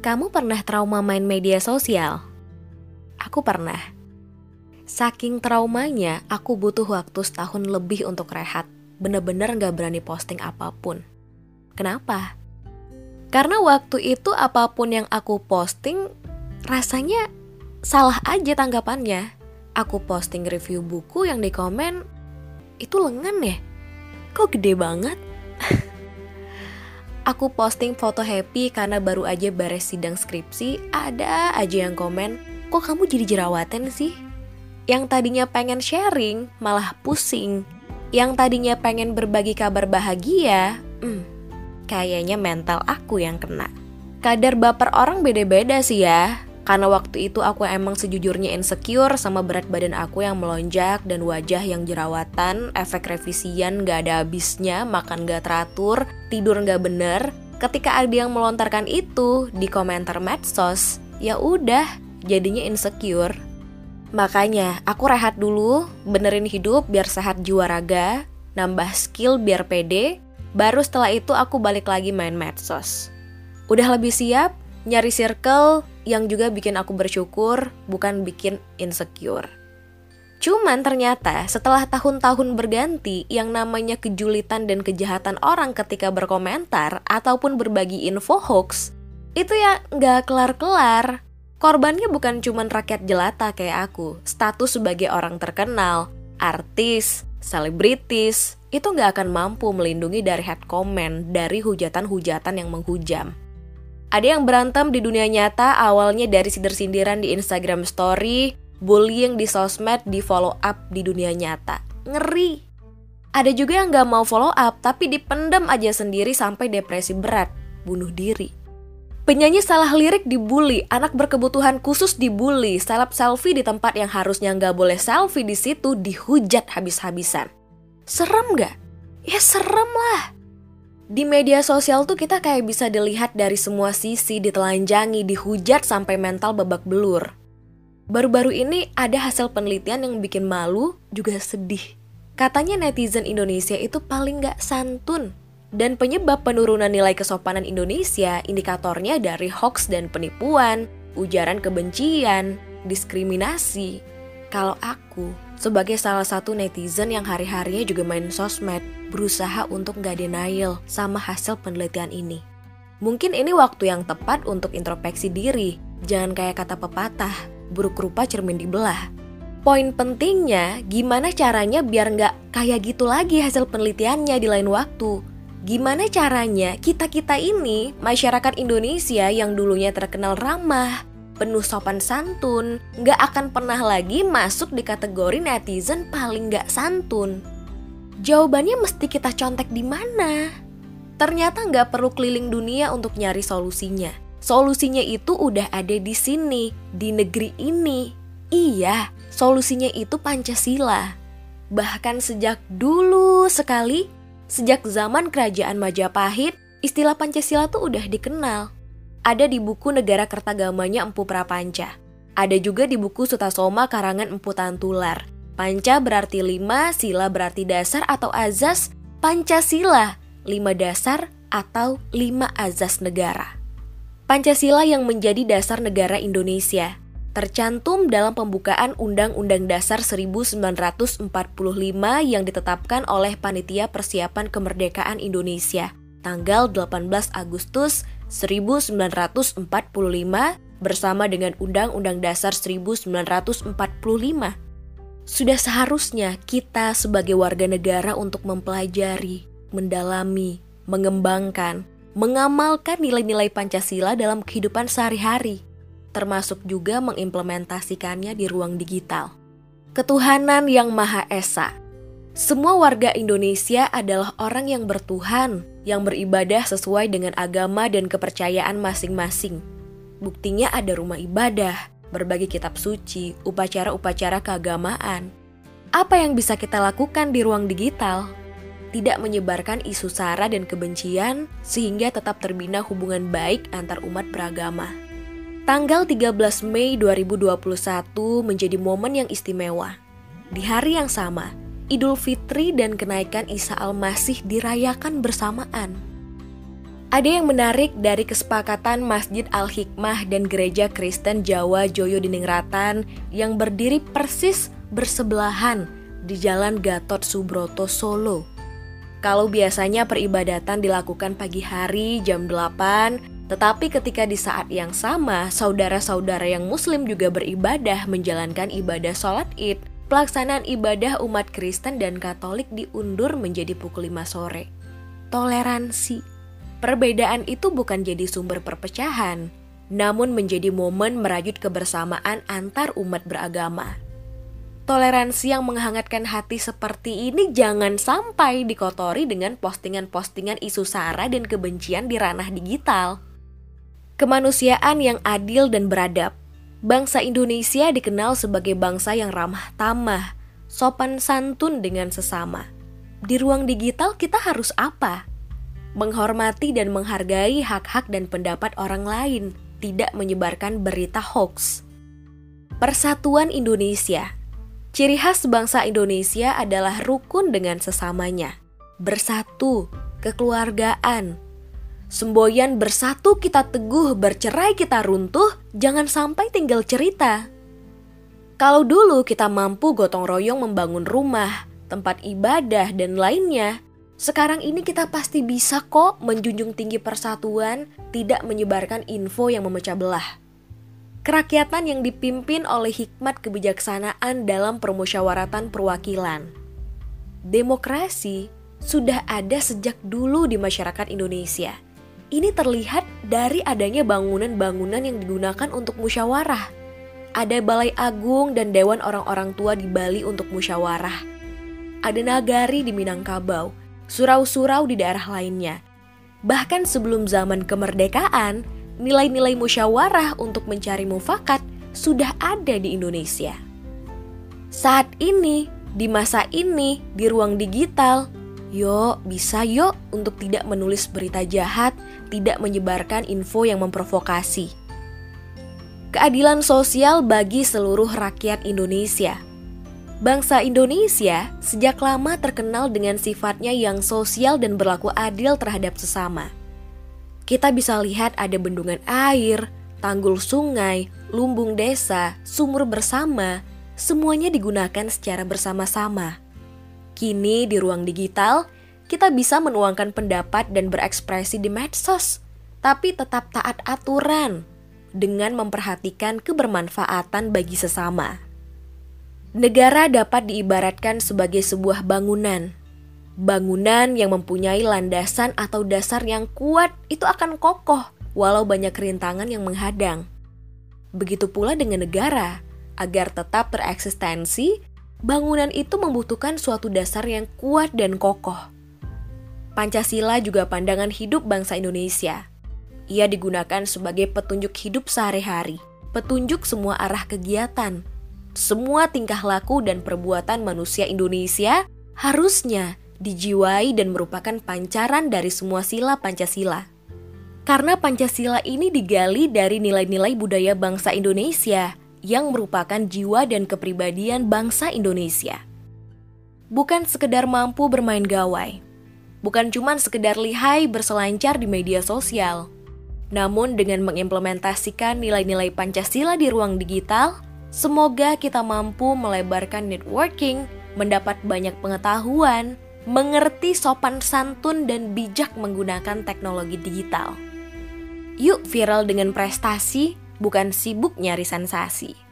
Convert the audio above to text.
Kamu pernah trauma main media sosial? Aku pernah. Saking traumanya, aku butuh waktu setahun lebih untuk rehat. Bener-bener gak berani posting apa pun. Kenapa? Karena waktu itu apa pun yang aku posting, rasanya salah aja tanggapannya. Aku posting review buku yang di komen, itu lengan ya? Kok gede banget? Aku posting foto happy karena baru aja beres sidang skripsi, ada aja yang komen, kok kamu jadi jerawatan sih? Yang tadinya pengen sharing, malah pusing. Yang tadinya pengen berbagi kabar bahagia, hmm, kayaknya mental aku yang kena. Kadar baper orang beda-beda sih ya, karena waktu itu aku emang sejujurnya insecure sama berat badan aku yang melonjak dan wajah yang jerawatan, efek revisian gak ada habisnya, makan gak teratur, tidur gak bener. Ketika ada yang melontarkan itu di komentar medsos, ya udah, jadinya insecure. Makanya aku rehat dulu, benerin hidup biar sehat jiwa raga, nambah skill biar pede, baru setelah itu aku balik lagi main medsos. Udah lebih siap, nyari circle yang juga bikin aku bersyukur, bukan bikin insecure. Cuman ternyata setelah tahun-tahun berganti yang namanya kejulitan dan kejahatan orang ketika berkomentar ataupun berbagi info hoax, itu ya nggak kelar-kelar. Korbannya bukan cuman rakyat jelata kayak aku, status sebagai orang terkenal, artis, selebritis, itu nggak akan mampu melindungi dari head comment, dari hujatan-hujatan yang menghujam. Ada yang berantem di dunia nyata awalnya dari sindir-sindiran di Instagram story, bullying di sosmed, di follow up di dunia nyata. Ngeri. Ada juga yang gak mau follow up tapi dipendam aja sendiri sampai depresi berat, bunuh diri. Penyanyi salah lirik dibully, anak berkebutuhan khusus dibully, seleb selfie di tempat yang harusnya nggak boleh selfie di situ dihujat habis-habisan. Serem gak? Ya serem lah. Di media sosial tuh kita kayak bisa dilihat dari semua sisi, ditelanjangi, dihujat sampai mental babak belur. Baru-baru ini ada hasil penelitian yang bikin malu juga sedih. Katanya netizen Indonesia itu paling gak santun. Dan penyebab penurunan nilai kesopanan Indonesia indikatornya dari hoax dan penipuan, ujaran kebencian, diskriminasi. Kalau aku sebagai salah satu netizen yang hari-harinya juga main sosmed, berusaha untuk gak denial sama hasil penelitian ini. Mungkin ini waktu yang tepat untuk introspeksi diri. Jangan kayak kata pepatah, buruk rupa cermin dibelah. Poin pentingnya, gimana caranya biar nggak kayak gitu lagi hasil penelitiannya di lain waktu. Gimana caranya kita-kita ini, masyarakat Indonesia yang dulunya terkenal ramah, penuh sopan santun, nggak akan pernah lagi masuk di kategori netizen paling nggak santun. Jawabannya mesti kita contek di mana? Ternyata nggak perlu keliling dunia untuk nyari solusinya. Solusinya itu udah ada di sini, di negeri ini. Iya, solusinya itu Pancasila. Bahkan sejak dulu sekali, sejak zaman kerajaan Majapahit, istilah Pancasila tuh udah dikenal. Ada di buku Negara Kertagamanya Empu Prapanca. Ada juga di buku Sutasoma karangan Empu Tantular Panca berarti lima, sila berarti dasar atau azas, Pancasila, lima dasar atau lima azas negara. Pancasila yang menjadi dasar negara Indonesia tercantum dalam pembukaan Undang-Undang Dasar 1945 yang ditetapkan oleh Panitia Persiapan Kemerdekaan Indonesia tanggal 18 Agustus 1945 bersama dengan Undang-Undang Dasar 1945. Sudah seharusnya kita sebagai warga negara untuk mempelajari, mendalami, mengembangkan, mengamalkan nilai-nilai Pancasila dalam kehidupan sehari-hari, termasuk juga mengimplementasikannya di ruang digital. Ketuhanan yang Maha Esa. Semua warga Indonesia adalah orang yang bertuhan, yang beribadah sesuai dengan agama dan kepercayaan masing-masing. Buktinya ada rumah ibadah, berbagi kitab suci, upacara-upacara keagamaan. Apa yang bisa kita lakukan di ruang digital? Tidak menyebarkan isu sara dan kebencian sehingga tetap terbina hubungan baik antar umat beragama. Tanggal 13 Mei 2021 menjadi momen yang istimewa. Di hari yang sama, Idul Fitri dan kenaikan Isa Al-Masih dirayakan bersamaan. Ada yang menarik dari kesepakatan Masjid Al-Hikmah dan Gereja Kristen Jawa Joyo Diningratan yang berdiri persis bersebelahan di Jalan Gatot Subroto Solo. Kalau biasanya peribadatan dilakukan pagi hari jam 8, tetapi ketika di saat yang sama saudara-saudara yang muslim juga beribadah menjalankan ibadah sholat id, pelaksanaan ibadah umat Kristen dan Katolik diundur menjadi pukul 5 sore. Toleransi Perbedaan itu bukan jadi sumber perpecahan, namun menjadi momen merajut kebersamaan antar umat beragama. Toleransi yang menghangatkan hati seperti ini jangan sampai dikotori dengan postingan-postingan isu sara dan kebencian di ranah digital. Kemanusiaan yang adil dan beradab. Bangsa Indonesia dikenal sebagai bangsa yang ramah tamah, sopan santun dengan sesama. Di ruang digital kita harus apa? menghormati dan menghargai hak-hak dan pendapat orang lain, tidak menyebarkan berita hoax. Persatuan Indonesia Ciri khas bangsa Indonesia adalah rukun dengan sesamanya, bersatu, kekeluargaan. Semboyan bersatu kita teguh, bercerai kita runtuh, jangan sampai tinggal cerita. Kalau dulu kita mampu gotong royong membangun rumah, tempat ibadah, dan lainnya, sekarang ini kita pasti bisa kok menjunjung tinggi persatuan, tidak menyebarkan info yang memecah belah. Kerakyatan yang dipimpin oleh hikmat kebijaksanaan dalam permusyawaratan perwakilan. Demokrasi sudah ada sejak dulu di masyarakat Indonesia. Ini terlihat dari adanya bangunan-bangunan yang digunakan untuk musyawarah. Ada balai agung dan dewan orang-orang tua di Bali untuk musyawarah. Ada nagari di Minangkabau surau-surau di daerah lainnya. Bahkan sebelum zaman kemerdekaan, nilai-nilai musyawarah untuk mencari mufakat sudah ada di Indonesia. Saat ini, di masa ini, di ruang digital, yuk bisa yuk untuk tidak menulis berita jahat, tidak menyebarkan info yang memprovokasi. Keadilan sosial bagi seluruh rakyat Indonesia – Bangsa Indonesia sejak lama terkenal dengan sifatnya yang sosial dan berlaku adil terhadap sesama. Kita bisa lihat ada bendungan air, tanggul sungai, lumbung desa, sumur bersama, semuanya digunakan secara bersama-sama. Kini di ruang digital, kita bisa menuangkan pendapat dan berekspresi di medsos, tapi tetap taat aturan dengan memperhatikan kebermanfaatan bagi sesama. Negara dapat diibaratkan sebagai sebuah bangunan. Bangunan yang mempunyai landasan atau dasar yang kuat itu akan kokoh, walau banyak rintangan yang menghadang. Begitu pula dengan negara, agar tetap bereksistensi, bangunan itu membutuhkan suatu dasar yang kuat dan kokoh. Pancasila juga pandangan hidup bangsa Indonesia. Ia digunakan sebagai petunjuk hidup sehari-hari, petunjuk semua arah kegiatan, semua tingkah laku dan perbuatan manusia Indonesia harusnya dijiwai dan merupakan pancaran dari semua sila Pancasila. Karena Pancasila ini digali dari nilai-nilai budaya bangsa Indonesia yang merupakan jiwa dan kepribadian bangsa Indonesia. Bukan sekedar mampu bermain gawai, bukan cuma sekedar lihai berselancar di media sosial, namun dengan mengimplementasikan nilai-nilai Pancasila di ruang digital, Semoga kita mampu melebarkan networking, mendapat banyak pengetahuan, mengerti sopan santun dan bijak menggunakan teknologi digital. Yuk viral dengan prestasi, bukan sibuk nyari sensasi.